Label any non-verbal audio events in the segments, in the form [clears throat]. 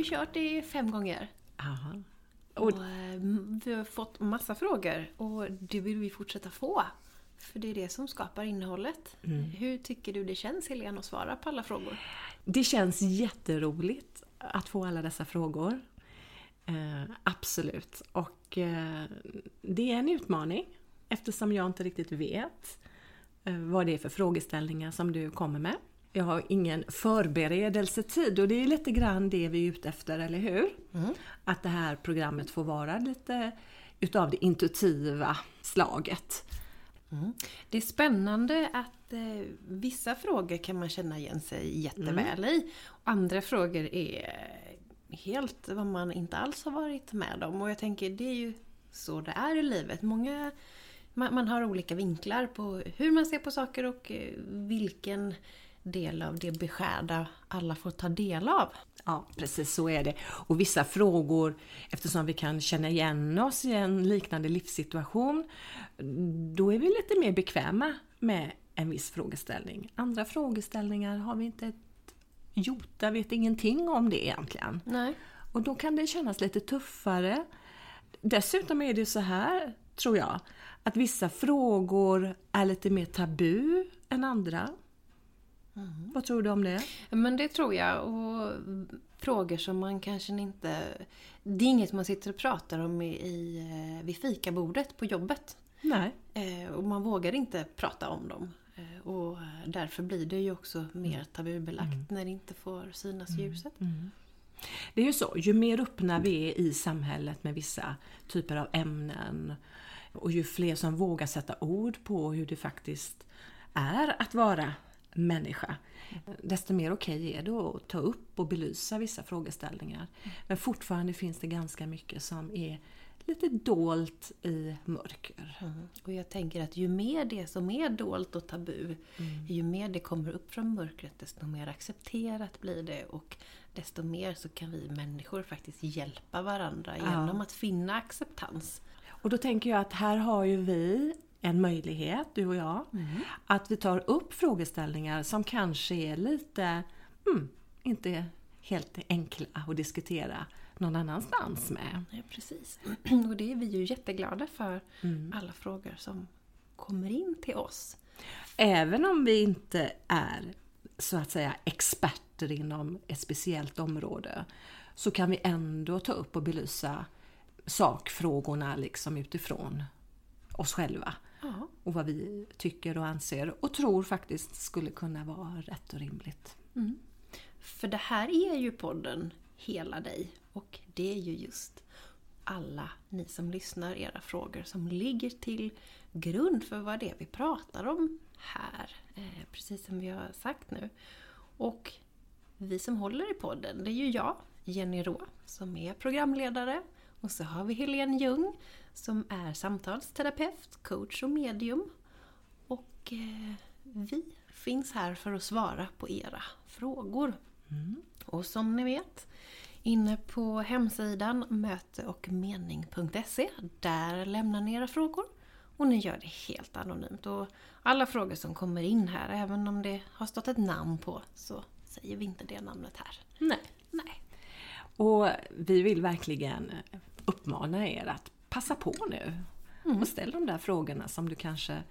vi kört det fem gånger. Aha. Och, eh, vi har fått massa frågor och det vill vi fortsätta få. För det är det som skapar innehållet. Hur tycker du det känns Helene att svara på alla frågor? Det känns jätteroligt att få alla dessa frågor. Eh, absolut. Och eh, det är en utmaning eftersom jag inte riktigt vet eh, vad det är för frågeställningar som du kommer med. Jag har ingen förberedelsetid och det är lite grann det vi är ute efter, eller hur? Att det här programmet får vara lite utav det intuitiva slaget. Det är spännande att eh, vissa frågor kan man känna igen sig jätteväl i. Och andra frågor är helt vad man inte alls har varit med om. Och jag tänker det är ju så det är i livet. Många, man, man har olika vinklar på hur man ser på saker och eh, vilken del av det beskärda alla får ta del av. Ja, precis så är det. Och vissa frågor, eftersom vi kan känna igen oss i en liknande livssituation, då är vi lite mer bekväma med en viss frågeställning. Andra frågeställningar har vi inte ett jota, vet ingenting om det egentligen. Nej. Och då kan det kännas lite tuffare. Dessutom är det så här, tror jag, att vissa frågor är lite mer tabu än andra. Vad tror du om det? Men det tror jag. Och frågor som man kanske inte... Det är inget man sitter och pratar om i, i, eh, vid fikabordet på jobbet. Nej. Eh, och man vågar inte prata om dem. Eh, och därför blir det ju också mer tabubelagt när det inte får synas i ljuset. Det är ju så, ju mer öppna vi är i samhället med vissa typer av ämnen och ju fler som vågar sätta ord på hur det faktiskt är att vara människa, desto mer okej är det att ta upp och belysa vissa frågeställningar. Men fortfarande finns det ganska mycket som är lite dolt i mörker. Mm. Och jag tänker att ju mer det som är dolt och tabu, ju mer det kommer upp från mörkret, desto mer accepterat blir det. Och desto mer så kan vi människor faktiskt hjälpa varandra genom att finna acceptans. Och då tänker jag att här har ju vi en möjlighet, du och jag, att vi tar upp frågeställningar som kanske är lite, mm, inte helt enkla att diskutera någon annanstans med. Ja, precis. [clears throat] Och det är vi ju jätteglada för, alla frågor som kommer in till oss. Även om vi inte är så att säga experter inom ett speciellt område så kan vi ändå ta upp och belysa sakfrågorna liksom utifrån oss själva. Ja. Och vad vi tycker och anser och tror faktiskt skulle kunna vara rätt och rimligt. För det här är ju podden Hela dig och det är ju just alla ni som lyssnar, era frågor som ligger till grund för vad det är vi pratar om här. Eh, precis som vi har sagt nu. Och vi som håller i podden, det är ju jag, Jenny Rå, som är programledare. Och så har vi Helene Ljung som är samtalsterapeut, coach och medium. Och eh, vi finns här för att svara på era frågor. Och som ni vet, inne på hemsidan möteochmening.se, där lämnar ni era frågor. Och ni gör det helt anonymt. Och alla frågor som kommer in här, även om det har stått ett namn på, så säger vi inte det namnet här. Nej. Nej. Och vi vill verkligen uppmana er att passa på nu och ställ de där frågorna som du kanske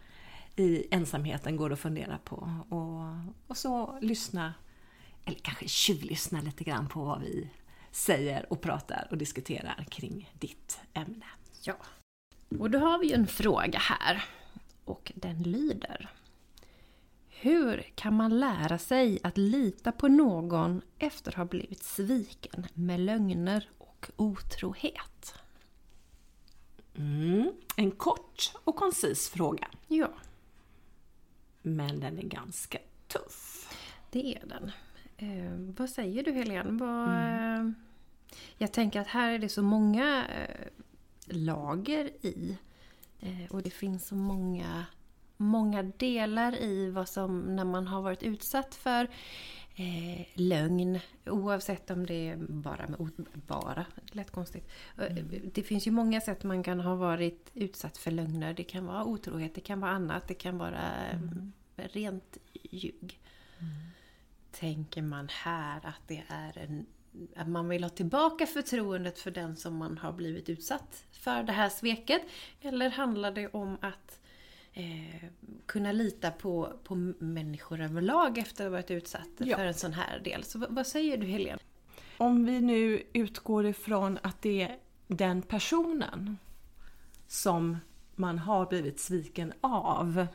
i ensamheten går och funderar på. Och, och så lyssna, eller kanske tjuvlyssna lite grann på vad vi säger och pratar och diskuterar kring ditt ämne. Ja. Och då har vi ju en fråga här. Och den lyder. Hur kan man lära sig att lita på någon efter att ha blivit sviken med lögner och otrohet? Mm. En kort och koncis fråga, Ja, men den är ganska tuff. det är den. Eh, vad säger du Helene? Vad, eh, jag tänker att här är det så många eh, lager i. Eh, och det finns så många, många delar i vad som, när man har varit utsatt för eh, lögn. Oavsett om det är bara med bara, det lät konstigt. Eh, Det finns ju många sätt man kan ha varit utsatt för lögner. Det kan vara otrohet, det kan vara annat, det kan vara eh, rent ljug. tänker man här att det är en att man vill ha tillbaka förtroendet för den som man har blivit utsatt för det här sveket? Eller handlar det om att eh, kunna lita på, på människor överlag efter att ha varit utsatt ja. för en sån här del? Så vad säger du Helene? Om vi nu utgår ifrån att det är den personen som man har blivit sviken av. Mm.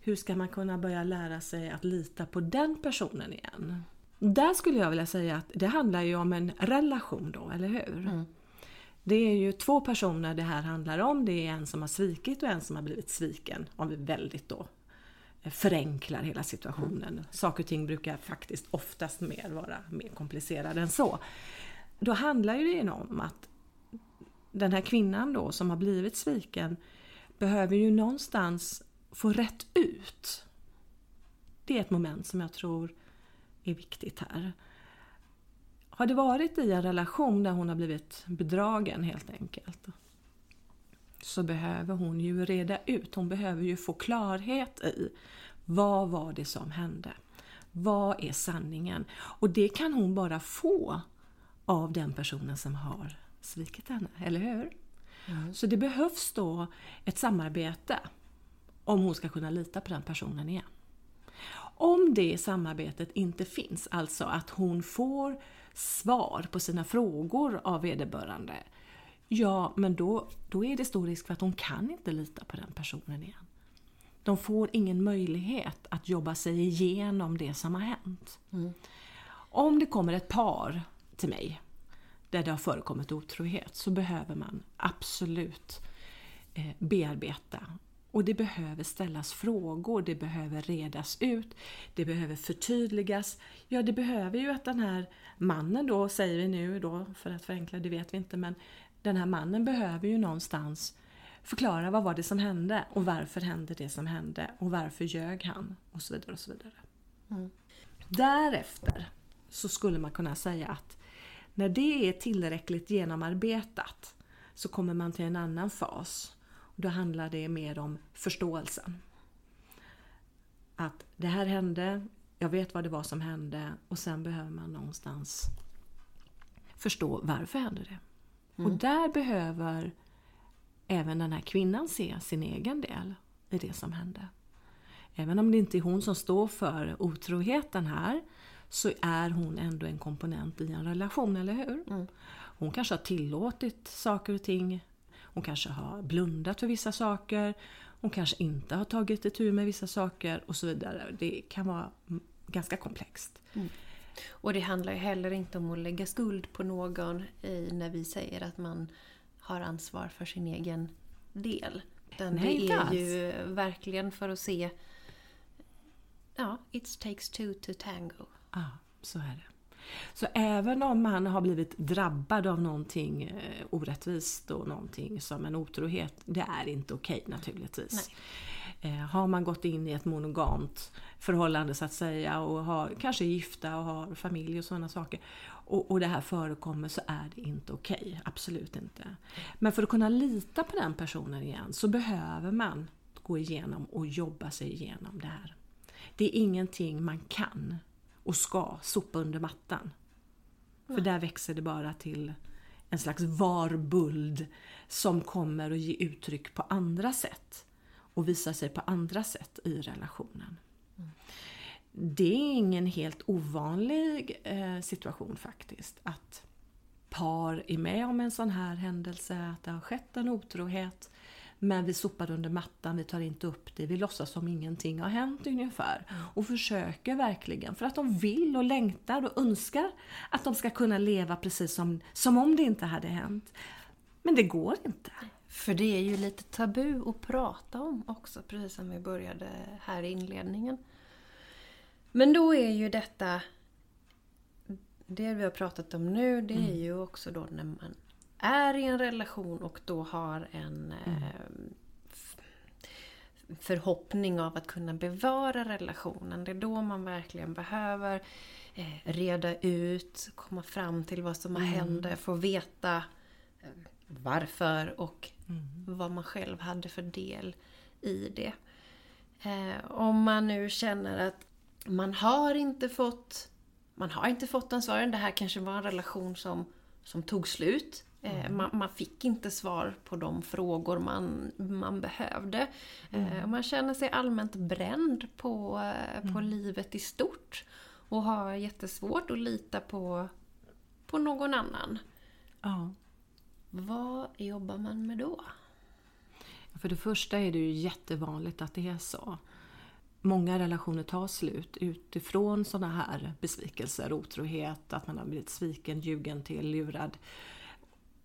Hur ska man kunna börja lära sig att lita på den personen igen? Där skulle jag vilja säga att det handlar ju om en relation då, eller hur? Mm. Det är ju två personer det här handlar om. Det är en som har svikit och en som har blivit sviken. Om vi väldigt då förenklar hela situationen. Mm. Saker och ting brukar faktiskt oftast mer vara mer komplicerade än så. Då handlar ju det om att den här kvinnan då som har blivit sviken behöver ju någonstans få rätt ut. Det är ett moment som jag tror är viktigt här. Har det varit i en relation där hon har blivit bedragen helt enkelt så behöver hon ju reda ut, hon behöver ju få klarhet i vad var det som hände? Vad är sanningen? Och det kan hon bara få av den personen som har svikit henne, eller hur? Mm. Så det behövs då ett samarbete om hon ska kunna lita på den personen igen. Om det samarbetet inte finns, alltså att hon får svar på sina frågor av vederbörande, ja men då, då är det stor risk för att hon kan inte lita på den personen igen. De får ingen möjlighet att jobba sig igenom det som har hänt. Mm. Om det kommer ett par till mig där det har förekommit otrohet så behöver man absolut eh, bearbeta och det behöver ställas frågor, det behöver redas ut, det behöver förtydligas. Ja, det behöver ju att den här mannen då, säger vi nu då, för att förenkla, det vet vi inte, men den här mannen behöver ju någonstans förklara vad var det som hände och varför hände det som hände och varför ljög han och så vidare. och så vidare. Mm. Därefter så skulle man kunna säga att när det är tillräckligt genomarbetat så kommer man till en annan fas då handlar det mer om förståelsen. Att det här hände, jag vet vad det var som hände och sen behöver man någonstans förstå varför hände det. Mm. Och där behöver även den här kvinnan se sin egen del i det som hände. Även om det inte är hon som står för otroheten här så är hon ändå en komponent i en relation, eller hur? Mm. Hon kanske har tillåtit saker och ting hon kanske har blundat för vissa saker. Hon kanske inte har tagit itu med vissa saker och så vidare. Det kan vara ganska komplext. Mm. Och det handlar ju heller inte om att lägga skuld på någon i, när vi säger att man har ansvar för sin egen del. Utan Nej, det är alls. ju verkligen för att se Ja, it takes two to tango. Ja, så är det. Så även om man har blivit drabbad av någonting eh, orättvist och någonting som en otrohet, det är inte okej okay, naturligtvis. Nej. Eh, har man gått in i ett monogamt förhållande så att säga och har, kanske är gifta och har familj och sådana saker och, och det här förekommer så är det inte okej. Okay, absolut inte. Men för att kunna lita på den personen igen så behöver man gå igenom och jobba sig igenom det här. Det är ingenting man kan och ska sopa under mattan. För där växer det bara till en slags varbuld som kommer att ge uttryck på andra sätt och visar sig på andra sätt i relationen. Mm. Det är ingen helt ovanlig eh, situation faktiskt att par är med om en sån här händelse, att det har skett en otrohet men vi sopar under mattan, vi tar inte upp det, vi låtsas som ingenting har hänt ungefär. Mm. Och försöker verkligen, för att de vill och längtar och önskar att de ska kunna leva precis som, som om det inte hade hänt. Men det går inte. För det är ju lite tabu att prata om också, precis som vi började här i inledningen. Men då är ju detta det vi har pratat om nu, det är mm. ju också då när man är i en relation och då har en mm. eh, förhoppning av att kunna bevara relationen. Det är då man verkligen behöver eh, reda ut, komma fram till vad som har mm. hänt, få veta eh, varför och mm. vad man själv hade för del i det. Om man nu känner att man har inte fått man har inte fått den svaren. Det här kanske var en relation som, som tog slut. Eh, man, man, fick inte svar på de frågor man, man behövde. Mm. Man känner sig allmänt bränd på, på mm. livet i stort. Och har jättesvårt att lita på, på någon annan. Ja. Vad jobbar man med då? För det första är det ju jättevanligt att det är så. Många relationer tar slut utifrån sådana här besvikelser, otrohet, att man har blivit sviken, ljugen till, lurad.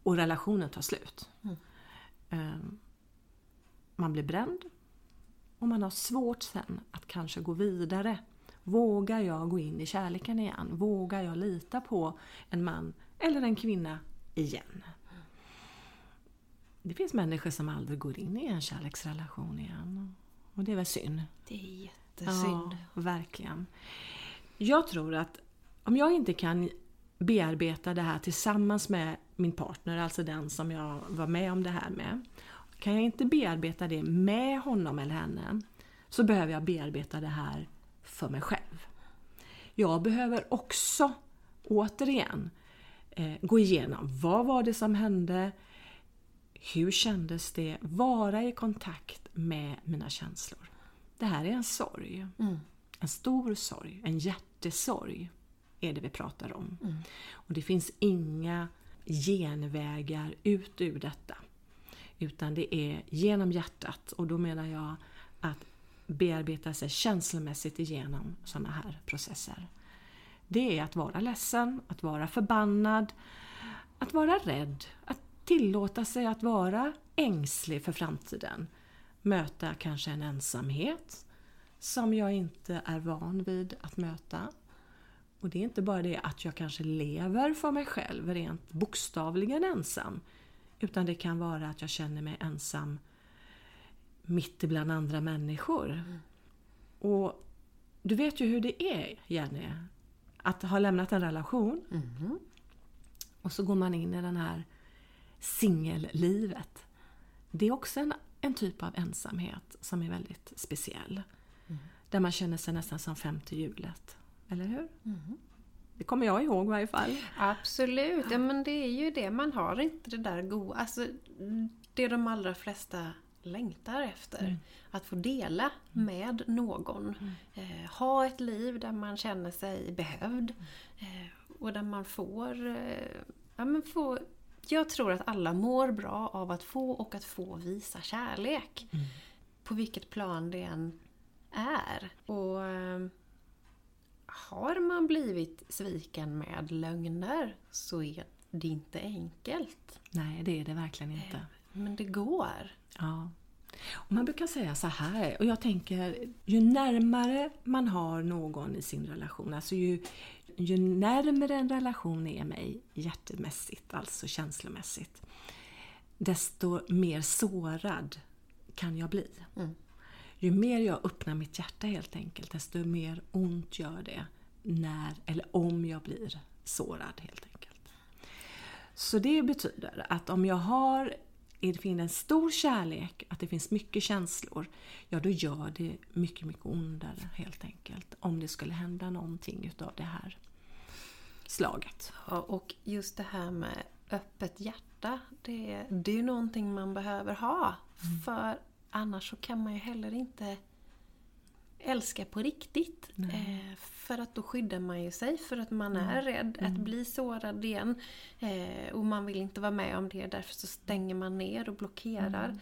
Och relationen tar slut. Mm. Ehm, man blir bränd och man har svårt sen att kanske gå vidare. Vågar jag gå in i kärleken igen? Vågar jag lita på en man eller en kvinna igen? Det finns människor som aldrig går in i en kärleksrelation igen. Och det är väl synd. Det är jättesynd. Ja, verkligen. Jag tror att om jag inte kan bearbeta det här tillsammans med min partner, alltså den som jag var med om det här med. Kan jag inte bearbeta det med honom eller henne så behöver jag bearbeta det här för mig själv. Jag behöver också, återigen, eh, gå igenom vad var det som hände? Hur kändes det? Vara i kontakt med mina känslor. Det här är en sorg. Mm. En stor sorg, en hjärtesorg är det vi pratar om. Mm. Och det finns inga genvägar ut ur detta. Utan det är genom hjärtat och då menar jag att bearbeta sig känslomässigt igenom sådana här processer. Det är att vara ledsen, att vara förbannad, att vara rädd, att tillåta sig att vara ängslig för framtiden. Möta kanske en ensamhet som jag inte är van vid att möta. Och det är inte bara det att jag kanske lever för mig själv, rent bokstavligen ensam. Utan det kan vara att jag känner mig ensam mitt ibland andra människor. Mm. Och du vet ju hur det är, Jenny. Att ha lämnat en relation mm. och så går man in i den här singellivet. Det är också en, en typ av ensamhet som är väldigt speciell. Mm. Där man känner sig nästan som femte hjulet. Eller hur? Mm. Det kommer jag ihåg i varje fall. Absolut, ja, men det är ju det. Man har inte det där goda... Alltså, det de allra flesta längtar efter. Mm. Att få dela mm. med någon. Mm. Eh, ha ett liv där man känner sig behövd. Mm. Eh, och där man får, eh, ja, men får... Jag tror att alla mår bra av att få och att få visa kärlek. Mm. På vilket plan det än är. Och eh, har man blivit sviken med lögner så är det inte enkelt. Nej, det är det verkligen inte. Men det går. Ja. Och man brukar säga så här, och jag tänker ju närmare man har någon i sin relation, alltså ju, ju närmare en relation är mig hjärtemässigt, alltså känslomässigt, desto mer sårad kan jag bli. Mm. Ju mer jag öppnar mitt hjärta helt enkelt, desto mer ont gör det när eller om jag blir sårad helt enkelt. Så det betyder att om jag har det finns en stor kärlek, att det finns mycket känslor, ja då gör det mycket, mycket ondare helt enkelt. Om det skulle hända någonting utav det här slaget. Ja, och just det här med öppet hjärta, det, det är ju någonting man behöver ha. Mm. För annars så kan man ju heller inte älska på riktigt. Eh, för att då skyddar man ju sig för att man mm. är rädd mm. att bli sårad igen. Eh, och man vill inte vara med om det, därför så stänger man ner och blockerar. Mm.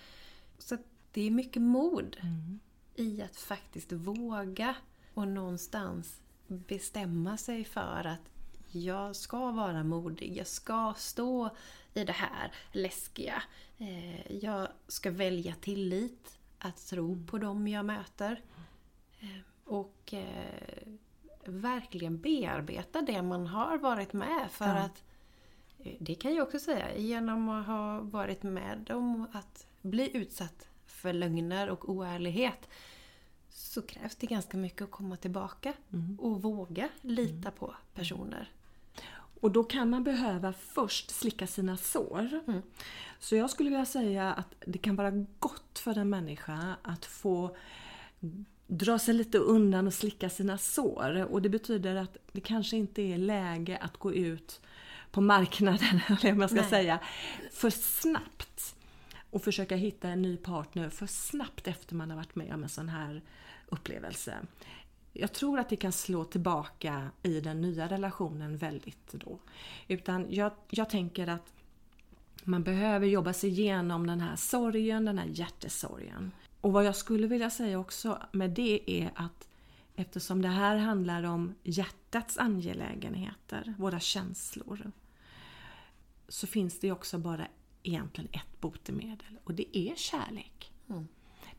Så det är mycket mod mm. i att faktiskt våga och någonstans bestämma sig för att jag ska vara modig, jag ska stå i det här läskiga. Eh, jag ska välja tillit, att tro på dem jag möter. Eh, och eh, verkligen bearbeta det man har varit med för ja. att det kan jag också säga, genom att ha varit med om att bli utsatt för lögner och oärlighet så krävs det ganska mycket att komma tillbaka mm. och våga lita mm. på personer. Och då kan man behöva först slicka sina sår. Mm. Så jag skulle vilja säga att det kan vara gott för en människa att få dra sig lite undan och slicka sina sår. Och det betyder att det kanske inte är läge att gå ut på marknaden, [laughs] eller vad man ska Nej. säga, för snabbt. Och försöka hitta en ny partner för snabbt efter man har varit med om en sån här upplevelse. Jag tror att det kan slå tillbaka i den nya relationen väldigt då. Utan jag, jag tänker att man behöver jobba sig igenom den här sorgen, den här hjärtesorgen. Och vad jag skulle vilja säga också med det är att eftersom det här handlar om hjärtats angelägenheter, våra känslor, så finns det också bara egentligen ett botemedel och det är kärlek. Mm.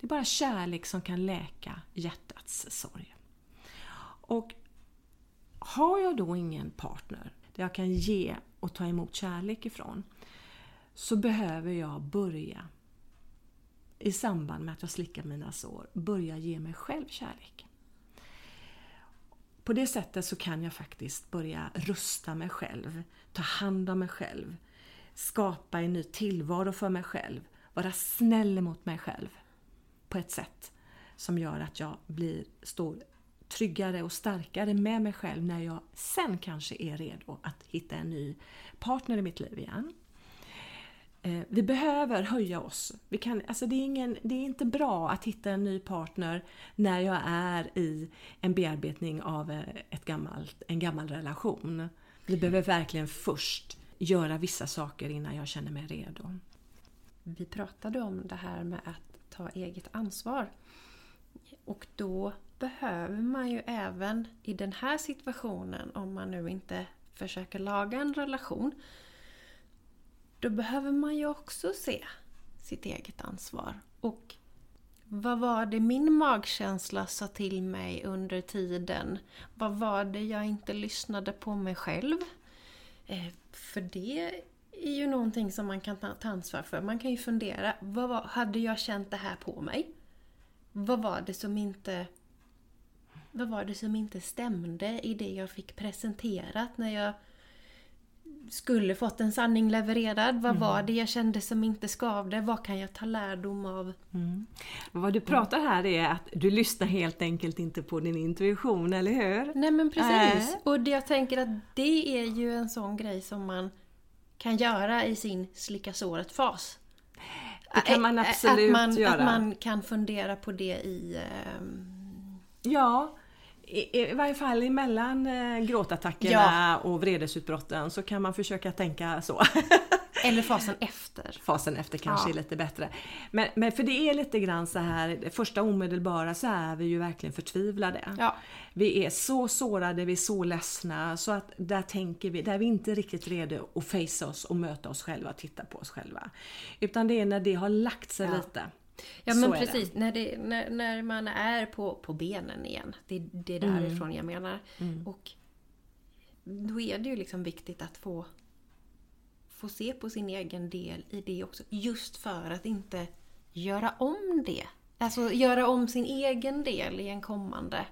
Det är bara kärlek som kan läka hjärtats sorg. Och har jag då ingen partner där jag kan ge och ta emot kärlek ifrån så behöver jag börja i samband med att jag slickar mina sår, börja ge mig själv kärlek. På det sättet så kan jag faktiskt börja rusta mig själv, ta hand om mig själv, skapa en ny tillvaro för mig själv, vara snäll mot mig själv på ett sätt som gör att jag blir, står tryggare och starkare med mig själv när jag sen kanske är redo att hitta en ny partner i mitt liv igen. Eh, vi behöver höja oss. Vi kan, alltså det, är ingen, det är inte bra att hitta en ny partner när jag är i en bearbetning av eh, ett gammalt, en gammal relation. Vi behöver verkligen först göra vissa saker innan jag känner mig redo. Vi pratade om det här med att ta eget ansvar. Och då behöver man ju även i den här situationen, om man nu inte försöker laga en relation, då behöver man ju också se sitt eget ansvar. Och vad var det min magkänsla sa till mig under tiden? Vad var det jag inte lyssnade på mig själv? Eh, för det är ju någonting som man kan ta ta ansvar för. Man kan ju fundera, vad var, hade jag känt det här på mig? Vad var det som inte vad var det som inte stämde i det jag fick presenterat när jag skulle fått en sanning levererad? Vad var det jag kände som inte skavde? Vad kan jag ta lärdom av? Mm. Vad du pratar här är att du lyssnar helt enkelt inte på din intuition, eller hur? Nej men precis. Äh. Och jag tänker att det är ju en sån grej som man kan göra i sin slicka såret-fas. Det kan man absolut att man, göra. Att man kan fundera på det i... ehm, Ja, i, i varje fall emellan eh, gråtattackerna Ja. och vredesutbrotten så kan man försöka tänka så. [laughs] eller fasen efter. Fasen efter kanske Ja. är lite bättre. Men, men för det är lite grann så här, det första omedelbara så är vi ju verkligen förtvivlade. Ja. Vi är så sårade, vi är så ledsna så att där tänker vi, där är vi inte riktigt redo att facea oss och möta oss själva, titta på oss själva. Utan det är när det har lagt sig lite. Ja men det. precis, när, det, när, när man är på, på benen igen. Det, det är därifrån jag menar. Och då är det ju liksom viktigt att få, få se på sin egen del i det också. Just för att inte göra om det. Alltså göra om sin egen del i en kommande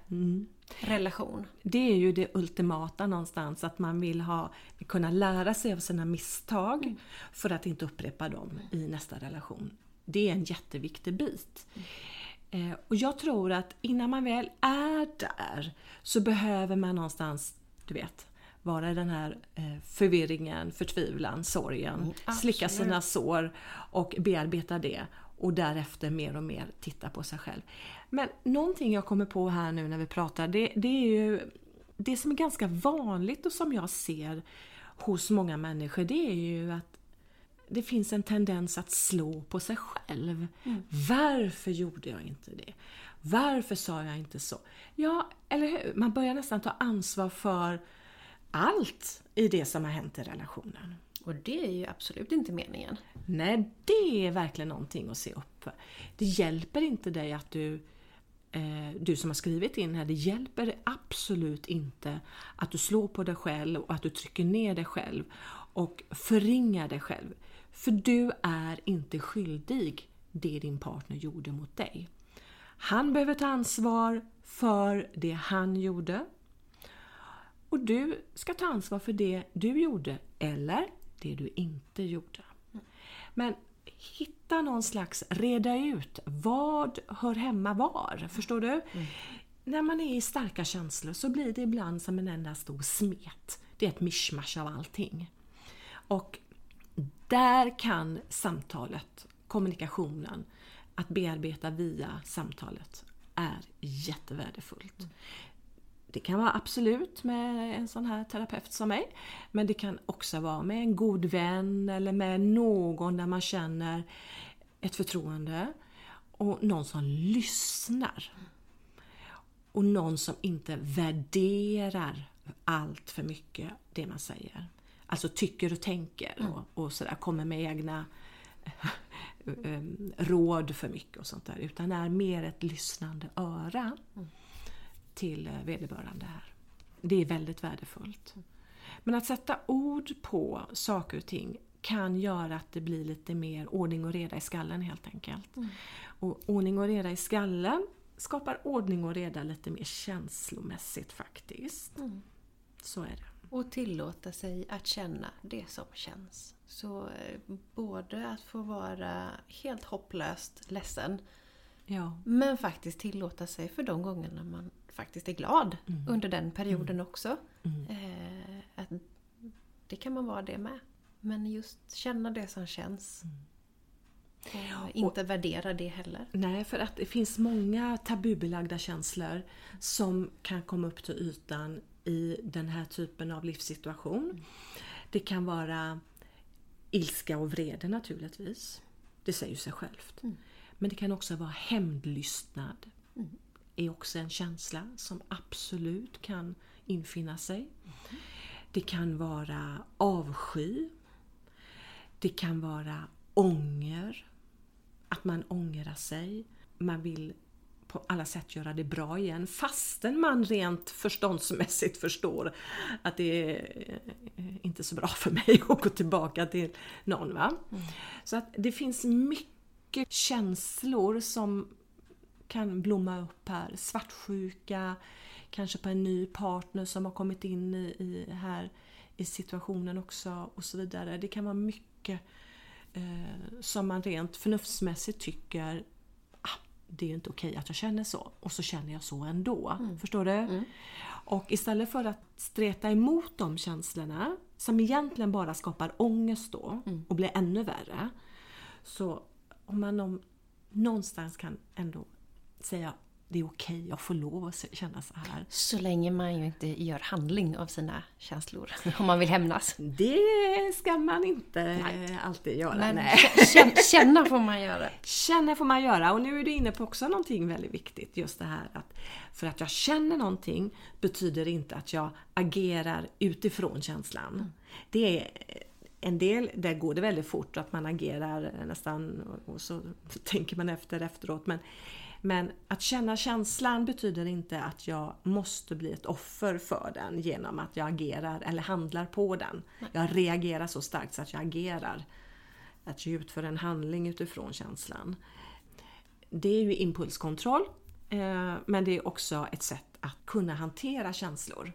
relation. Det är ju det ultimata någonstans, att man vill ha, kunna lära sig av sina misstag för att inte upprepa dem i nästa relation. Det är en jätteviktig bit. Eh, och jag tror att innan man väl är där så behöver man någonstans, du vet, vara i den här eh, förvirringen, förtvivlan, sorgen, slicka absolut. sina sår och bearbeta det och därefter mer och mer titta på sig själv. Men någonting jag kommer på här nu när vi pratar, det, det är ju det som är ganska vanligt och som jag ser hos många människor, det är ju att det finns en tendens att slå på sig själv. Varför gjorde jag inte det? Varför sa jag inte så? Ja, eller hur? Man börjar nästan ta ansvar för allt i det som har hänt i relationen. Och det är ju absolut inte meningen. Nej, det är verkligen någonting att se upp för. Det hjälper inte dig att du, eh, du som har skrivit in här, det hjälper absolut inte att du slår på dig själv och att du trycker ner dig själv och förringar dig själv. För du är inte skyldig det din partner gjorde mot dig. Han behöver ta ansvar för det han gjorde. Och du ska ta ansvar för det du gjorde eller det du inte gjorde. Men hitta någon slags, reda ut vad hör hemma var. Förstår du? När man är i starka känslor så blir det ibland som en enda stor smet. Det är ett mischmasch av allting. Och där kan samtalet, kommunikationen, att bearbeta via samtalet är jättevärdefullt. Det kan vara absolut med en sån här terapeut som mig. Men det kan också vara med en god vän eller med någon där man känner ett förtroende. Och någon som lyssnar. Och någon som inte värderar allt för mycket det man säger. Alltså tycker och tänker och, och sådär, kommer med egna [laughs] råd för mycket och sånt där. Utan är mer ett lyssnande öra till vederbörande här. Det är väldigt värdefullt. Men att sätta ord på saker och ting kan göra att det blir lite mer ordning och reda i skallen helt enkelt. Mm. Och ordning och reda i skallen skapar ordning och reda lite mer känslomässigt faktiskt. Mm. Så är det. Och tillåta sig att känna det som känns. Så eh, både att få vara helt hopplöst ledsen ja. men faktiskt tillåta sig för de gångerna man faktiskt är glad mm. under den perioden mm. också. Mm. Eh, att det kan man vara det med. Men just känna det som känns. Mm. Och inte och, värdera det heller. Nej, för att det finns många tabubelagda känslor som kan komma upp till ytan i den här typen av livssituation. Det kan vara ilska och vrede naturligtvis. Det säger sig självt. Mm. Men det kan också vara hämndlystnad. Mm är också en känsla som absolut kan infinna sig. Det kan vara avsky. Det kan vara ånger. Att man ångrar sig. Man vill på alla sätt göra det bra igen fastän man rent förståndsmässigt förstår att det är inte så bra för mig [laughs] att gå tillbaka till någon. Va? Mm. Så att det finns mycket känslor som kan blomma upp här. Svartsjuka, kanske på en ny partner som har kommit in i, i här i situationen också och så vidare. Det kan vara mycket eh, som man rent förnuftsmässigt tycker det är inte okej att jag känner så och så känner jag så ändå. Mm. Förstår du? Mm. Och istället för att streta emot de känslorna som egentligen bara skapar ångest då mm. och blir ännu värre. Så om man om, någonstans kan ändå säga det är okej, okay, jag får lov att känna så här. Så länge man ju inte gör handling av sina känslor, [laughs] om man vill hämnas. Det ska man inte nej. alltid göra. Men nej. känna får man göra. [laughs] Känna får man göra. Och nu är du inne på också någonting väldigt viktigt. Just det här att för att jag känner någonting betyder inte att jag agerar utifrån känslan. Mm. Det är en del, där går det väldigt fort att man agerar nästan och så [laughs] tänker man efter efteråt. Men men att känna känslan betyder inte att jag måste bli ett offer för den genom att jag agerar eller handlar på den. Jag reagerar så starkt så att jag agerar. Att jag utför en handling utifrån känslan. Det är ju impulskontroll, eh, men det är också ett sätt att kunna hantera känslor.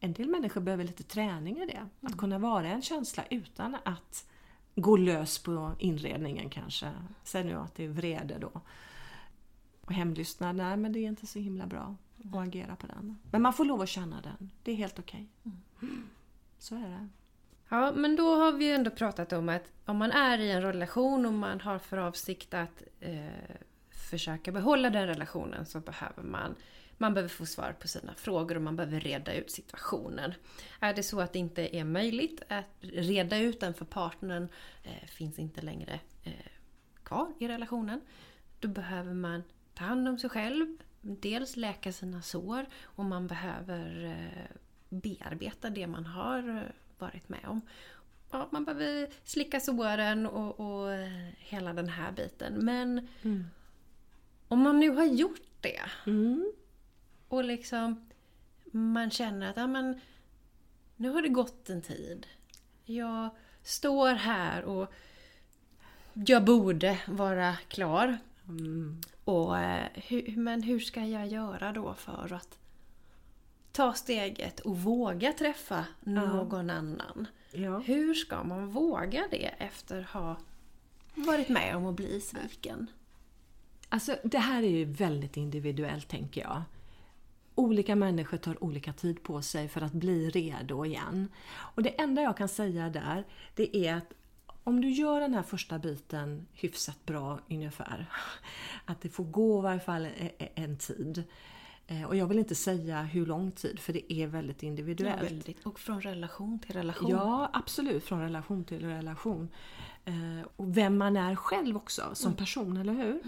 En del människor behöver lite träning i det. Att mm. kunna vara en känsla utan att gå lös på inredningen kanske. Säg nu att det är vrede då. Och hämndlystnad, nej men det är inte så himla bra att agera på den. Men man får lov att känna den. Det är helt okej. Okay. Mm. Så är det. Ja, men då har vi ju ändå pratat om att om man är i en relation och man har för avsikt att eh, försöka behålla den relationen så behöver man man behöver få svar på sina frågor och man behöver reda ut situationen. Är det så att det inte är möjligt att reda ut den för partnern eh, finns inte längre eh, kvar i relationen. Då behöver man ta hand om sig själv, dels läka sina sår och man behöver eh, bearbeta det man har eh, varit med om. Ja, man behöver slicka såren och, och eh, hela den här biten. Men mm. om man nu har gjort det mm. Och liksom man känner att ja, men, nu har det gått en tid. Jag står här och jag borde vara klar. Mm. Och, eh, hur, men hur ska jag göra då för att ta steget och våga träffa någon ja. annan? Ja. Hur ska man våga det efter att ha varit med om att bli sviken? Alltså det här är ju väldigt individuellt tänker jag. Olika människor tar olika tid på sig för att bli redo igen. Och det enda jag kan säga där, det är att om du gör den här första biten hyfsat bra ungefär, [laughs] att det får gå i varje fall e- e- en tid. Eh, och jag vill inte säga hur lång tid för det är väldigt individuellt. Ja, väldigt. Och från relation till relation. Ja, absolut. Från relation till relation. Eh, och vem man är själv också som Mm. person, eller hur?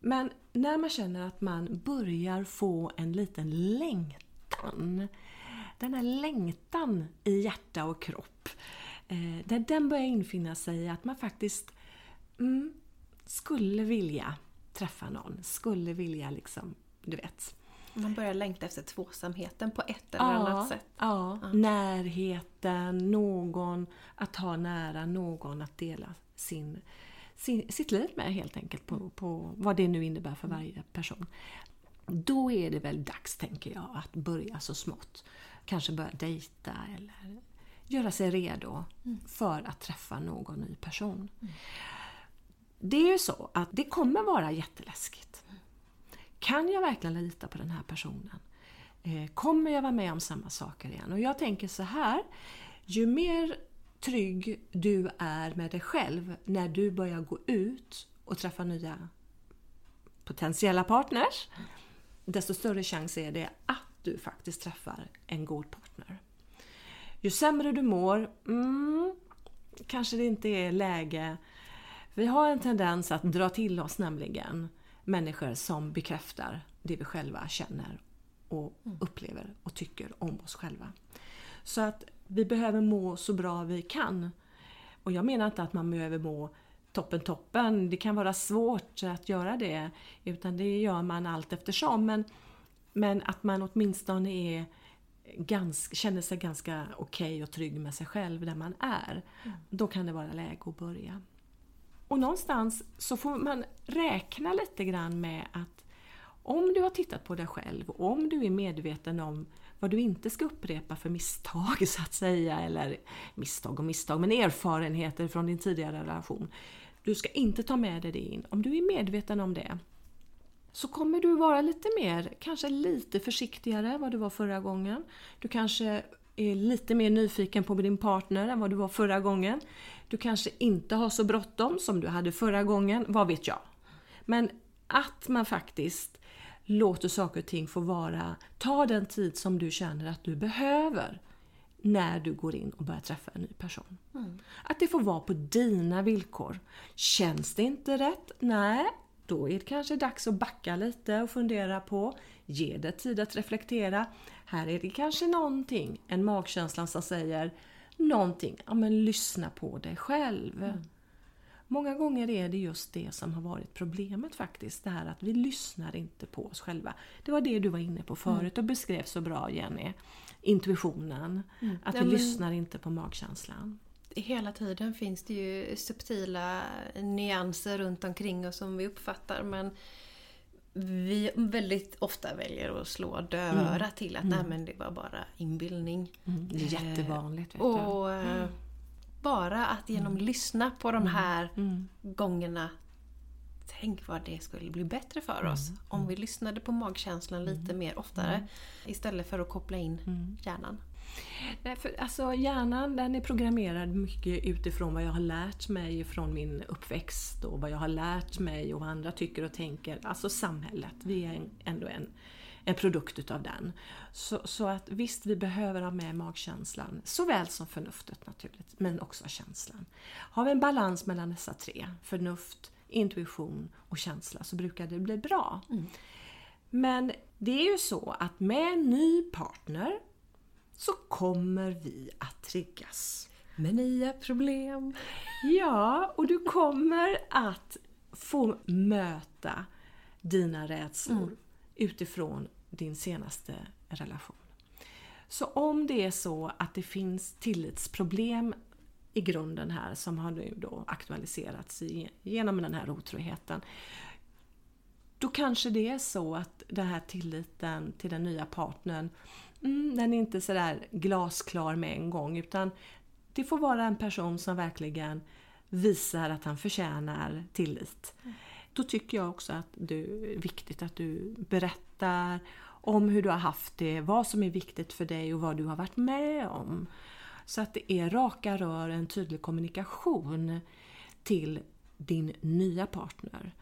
Men när man känner att man börjar få en liten längtan. Den här längtan i hjärta och kropp. Eh, där den börjar infinna sig att man faktiskt mm, skulle vilja träffa någon. Skulle vilja liksom, du vet. Man börjar längta efter tvåsamheten på ett eller annat sätt. Ja, närheten, någon att ha nära, någon att dela sin, sin, sitt liv med helt enkelt på, på vad det nu innebär för varje person. Då är det väl dags, tänker jag, att börja så smått. Kanske börja dejta eller göra sig redo för att träffa någon ny person. Det är ju så att det kommer vara jätteläskigt. Kan jag verkligen lita på den här personen? Eh, Kommer jag vara med om samma saker igen? Och jag tänker så här. Ju mer trygg du är med dig själv när du börjar gå ut och träffa nya potentiella partners, desto större chans är det att du faktiskt träffar en god partner. Ju sämre du mår, mm, kanske det inte är läge. Vi har en tendens att dra till oss nämligen människor som bekräftar det vi själva känner och upplever och tycker om oss själva. Så att vi behöver må så bra vi kan. Och jag menar inte att man behöver må toppen toppen. Det kan vara svårt att göra det. Utan det gör man allt eftersom. Men, men att man åtminstone är ganska, känner sig ganska okej och trygg med sig själv där man är. Då kan det vara läge att börja. Och någonstans så får man räkna lite grann med att om du har tittat på dig själv, om du är medveten om vad du inte ska upprepa för misstag så att säga, eller misstag och misstag, men erfarenheter från din tidigare relation. Du ska inte ta med dig det in. Om du är medveten om det så kommer du vara lite mer, kanske lite försiktigare än vad du var förra gången. Du kanske är lite mer nyfiken på din partner än vad du var förra gången. Du kanske inte har så bråttom som du hade förra gången, vad vet jag. Men att man faktiskt låter saker och ting få vara, ta den tid som du känner att du behöver när du går in och börjar träffa en ny person. Att det får vara på dina villkor. Känns det inte rätt? Nej, då är det kanske dags att backa lite och fundera på, ge det tid att reflektera. Här är det kanske någonting, en magkänsla som säger någonting, ja men lyssna på dig själv. Många gånger är det just det som har varit problemet faktiskt. Det här att vi lyssnar inte på oss själva. Det var det du var inne på förut och beskrev så bra Jenny. Intuitionen. Att vi Ja, lyssnar inte på magkänslan. Hela tiden finns det ju subtila nyanser runt omkring oss som vi uppfattar men vi väldigt ofta väljer att slå dövöra till att nej men det var bara inbildning. Mm, det är jättevanligt. Vet. Och eh, bara att genom lyssna på de här Mm. gångerna Tänk vad det skulle bli bättre för oss om vi lyssnade på magkänslan lite mer oftare istället för att koppla in hjärnan. Nej, för, alltså, hjärnan den är programmerad mycket utifrån vad jag har lärt mig från min uppväxt och vad jag har lärt mig och vad andra tycker och tänker. Alltså samhället, vi är en, ändå en, en produkt utav den. Så, så att visst, vi behöver ha med magkänslan såväl som förnuftet naturligt, men också känslan. Har vi en balans mellan dessa tre, förnuft, intuition och känsla, så brukar det bli bra. Men det är ju så att med en ny partner så kommer vi att triggas. Med nya problem. Ja, och du kommer att få möta dina rädslor utifrån din senaste relation. Så om det är så att det finns tillitsproblem i grunden här som har nu då aktualiserats genom den här otroheten. Då kanske det är så att den här tilliten till den nya partnern, mm, den är inte sådär glasklar med en gång utan det får vara en person som verkligen visar att han förtjänar tillit. Då tycker jag också att det är viktigt att du berättar om hur du har haft det, vad som är viktigt för dig och vad du har varit med om. Så att det är raka rör, en tydlig kommunikation till din nya partner.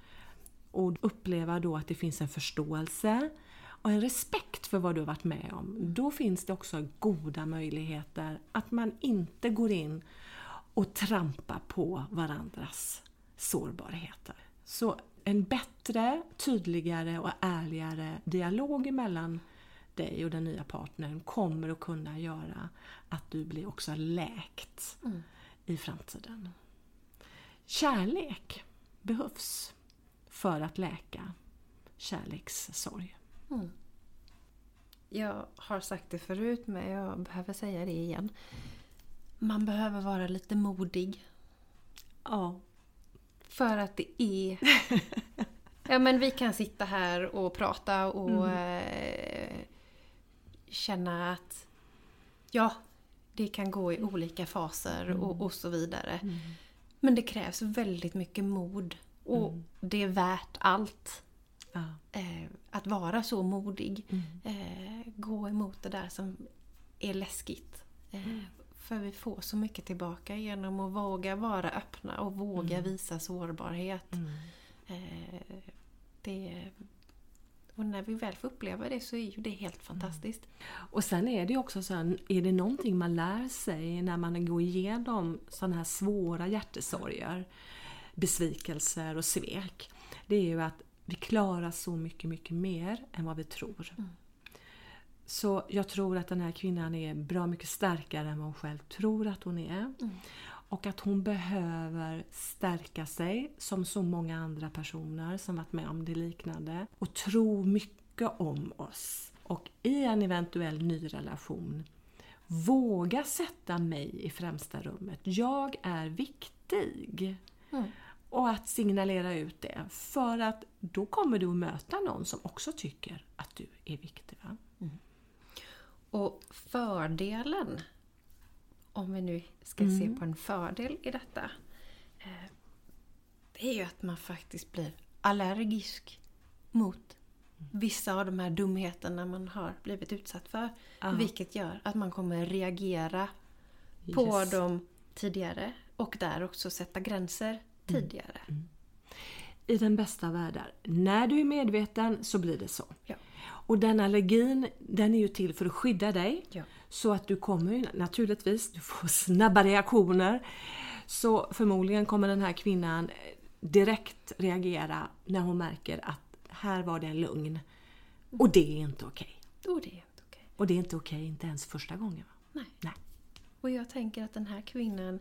Och uppleva då att det finns en förståelse och en respekt för vad du har varit med om. Då finns det också goda möjligheter att man inte går in och trampar på varandras sårbarheter. Så en bättre, tydligare och ärligare dialog mellan dig och den nya partnern kommer att kunna göra att du blir också läkt mm. i framtiden. Kärlek behövs för att läka kärlekssorg. Mm. Jag har sagt det förut men jag behöver säga det igen. Man behöver vara lite modig. Ja. För att det är... [laughs] ja men vi kan sitta här och prata och mm. eh, känna att ja, det kan gå i olika faser mm. och, och, så vidare. Mm. Men det krävs väldigt mycket mod och mm. det är värt allt. Ja. Eh, att vara så modig. Mm. Eh, gå emot det där som är läskigt. Mm. för vi får så mycket tillbaka genom att våga vara öppna och våga mm. visa sårbarhet. Mm. Eh, det, och när vi väl får uppleva det så är ju det helt fantastiskt. Mm. Och sen är det också så här, är det någonting man lär sig när man går igenom sådana här svåra hjärtesorger, besvikelser och svek. Det är ju att vi klarar så mycket, mycket mer än vad vi tror. Mm. Så jag tror att den här kvinnan är bra mycket starkare än vad hon själv tror att hon är. Mm. Och att hon behöver stärka sig som så många andra personer som varit med om det liknande. Och tro mycket om oss. Och i en eventuell ny relation våga sätta mig i främsta rummet. Jag är viktig. Mm. Och att signalera ut det. För att då kommer du att möta någon som också tycker att du är viktig. Mm. Och fördelen, om vi nu ska mm. se på en fördel i detta. Eh, det är ju att man faktiskt blir allergisk mot vissa av de här dumheterna man har blivit utsatt för. Ah. Vilket gör att man kommer reagera yes. på dem tidigare och där också sätta gränser tidigare. Mm. I den bästa världar, när du är medveten så blir det så. Ja. Och den allergin, den är ju till för att skydda dig. Ja. Så att du kommer naturligtvis, du får snabba reaktioner. Så förmodligen kommer den här kvinnan direkt reagera när hon märker att här var det en lugn. Och det är inte okej. Okay. Och det är inte okej. Okay. Och det är inte okej, okay, inte ens första gången. Nej. Nej. Och jag tänker att den här kvinnan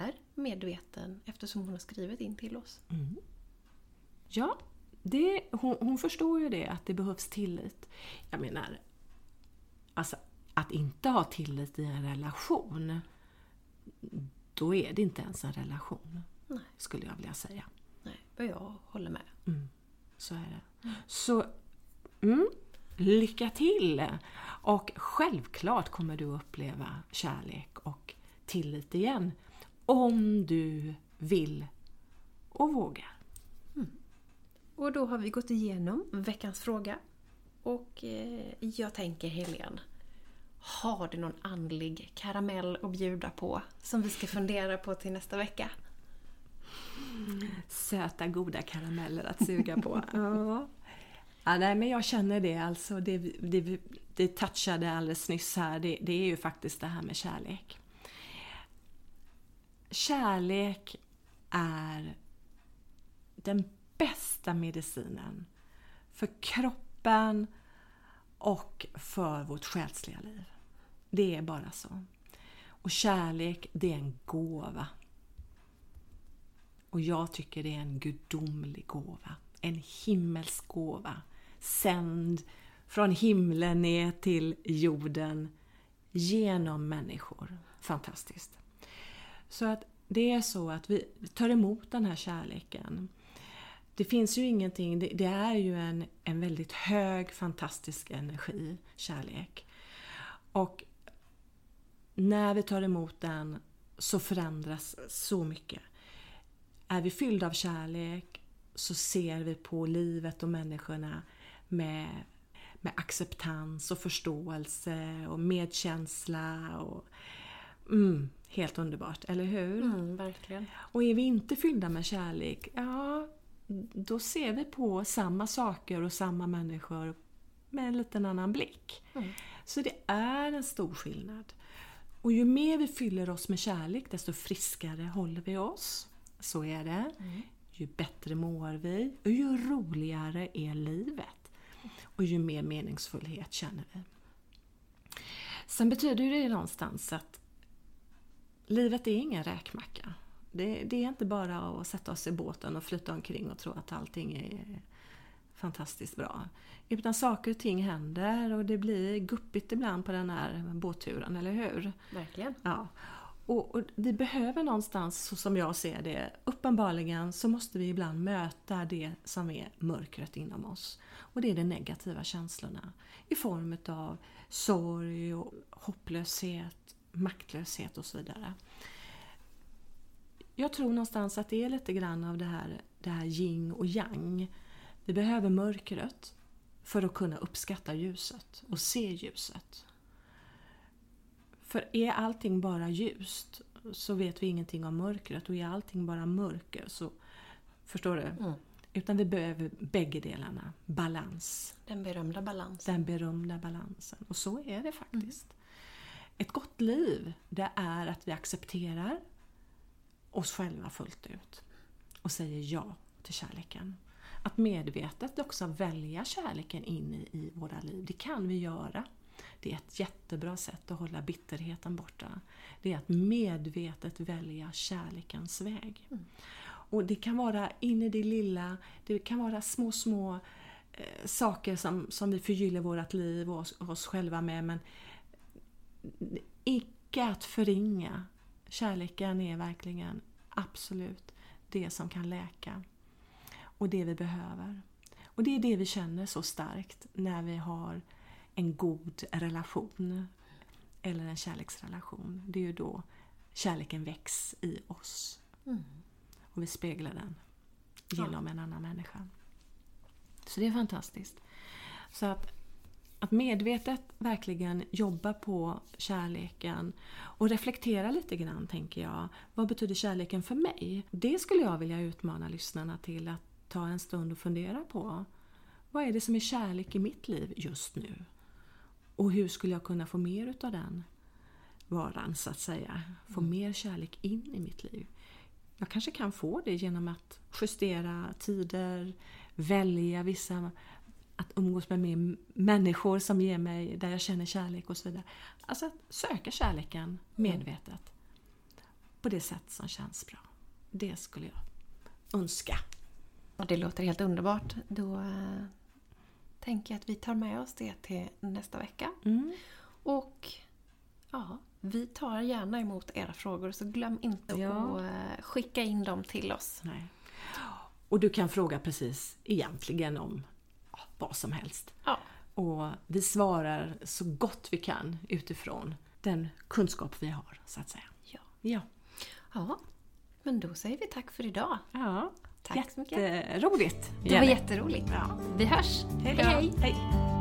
är medveten eftersom hon har skrivit in till oss. Mm. Ja, det, hon, hon, förstår ju det, att det behövs tillit. Jag menar, alltså att inte ha tillit i en relation, då är det inte ens en relation. Nej. Skulle jag vilja säga. Nej, och jag håller med. Mm, så är det. Mm. Så, mm, lycka till! Och självklart kommer du uppleva kärlek och tillit igen. Om du vill och vågar. Och då har vi gått igenom veckans fråga. Och eh, jag tänker Helene, har du någon andlig karamell att bjuda på som vi ska fundera på till nästa vecka? Söta goda karameller att suga på. [laughs] ja. Ja, nej, men jag känner det alltså. Det, det, det touchade alldeles nyss här. Det, det är ju faktiskt det här med kärlek kärlek är den bästa medicinen för kroppen och för vårt själsliga liv. Det är bara så. Och kärlek, det är en gåva. Och jag tycker det är en gudomlig gåva. En himmelsk gåva. Sänd från himlen ner till jorden genom människor. Fantastiskt. Så att det är så att vi tar emot den här kärleken. Det finns ju ingenting, det, det är ju en, en väldigt hög fantastisk energi, kärlek. Och när vi tar emot den så förändras så mycket. Är vi fyllda av kärlek så ser vi på livet och människorna med, med acceptans och förståelse och medkänsla. Och, mm, helt underbart, eller hur? Mm, verkligen. Och är vi inte fyllda med kärlek, ja, då ser vi på samma saker och samma människor med en liten annan blick. Mm. Så det är en stor skillnad. Och ju mer vi fyller oss med kärlek, desto friskare håller vi oss. Så är det. Mm. Ju bättre mår vi och ju roligare är livet. Och ju mer meningsfullhet känner vi. Sen betyder det någonstans att livet är ingen räkmacka. Det, det, är inte bara att sätta oss i båten och flytta omkring och tro att allting är fantastiskt bra. Utan saker och ting händer och det blir guppigt ibland på den här båtturen, eller hur? Verkligen. Ja. Och, och, vi behöver någonstans, så som jag ser det, uppenbarligen så måste vi ibland möta det som är mörkret inom oss. Och det är de negativa känslorna. I form av sorg, och hopplöshet, maktlöshet och så vidare. Jag tror någonstans att det är lite grann av det här, det här yin och yang. Vi behöver mörkret för att kunna uppskatta ljuset och se ljuset. För är allting bara ljust så vet vi ingenting om mörkret och är allting bara mörker så... Förstår du? Mm. Utan vi behöver bägge delarna. Balans. Den berömda balansen. Den berömda balansen. Och så är det faktiskt. Ett gott liv, det är att vi accepterar oss själva fullt ut. Och säger ja till kärleken. Att medvetet också välja kärleken in i, i våra liv, det kan vi göra. Det är ett jättebra sätt att hålla bitterheten borta. Det är att medvetet välja kärlekens väg. Mm. Och det kan vara in i det lilla, det kan vara små, små eh, saker som, som vi förgyller vårt liv och oss, oss själva med. Men icke att förringa. Kärleken är verkligen absolut det som kan läka. Och det vi behöver. Och det är det vi känner så starkt när vi har en god relation eller en kärleksrelation. Det är ju då kärleken väcks i oss. Mm. Och vi speglar den genom ja. en annan människa. Så det är fantastiskt. Så att, att medvetet verkligen jobba på kärleken och reflektera lite grann, tänker jag. Vad betyder kärleken för mig? Det skulle jag vilja utmana lyssnarna till att ta en stund och fundera på. Vad är det som är kärlek i mitt liv just nu? Och hur skulle jag kunna få mer utav den varan, så att säga? Få Mm. mer kärlek in i mitt liv. Jag kanske kan få det genom att justera tider, välja vissa att umgås med mer människor som ger mig, där jag känner kärlek och så vidare. Alltså att söka kärleken medvetet. På det sätt som känns bra. Det skulle jag önska. Och det låter helt underbart. Då eh, tänker jag att vi tar med oss det till nästa vecka. Mm. Och ja, vi tar gärna emot era frågor så glöm inte Ja. att eh, skicka in dem till oss. Nej. Och du kan fråga precis egentligen om vad som helst. Ja, Och vi svarar så gott vi kan utifrån den kunskap vi har, så att säga. ja. Ja. ja. Men då säger vi tack för idag. ja. Tack så mycket. Jätteroligt. Det var jätteroligt. Ja. Vi hörs. Hej hej. hej.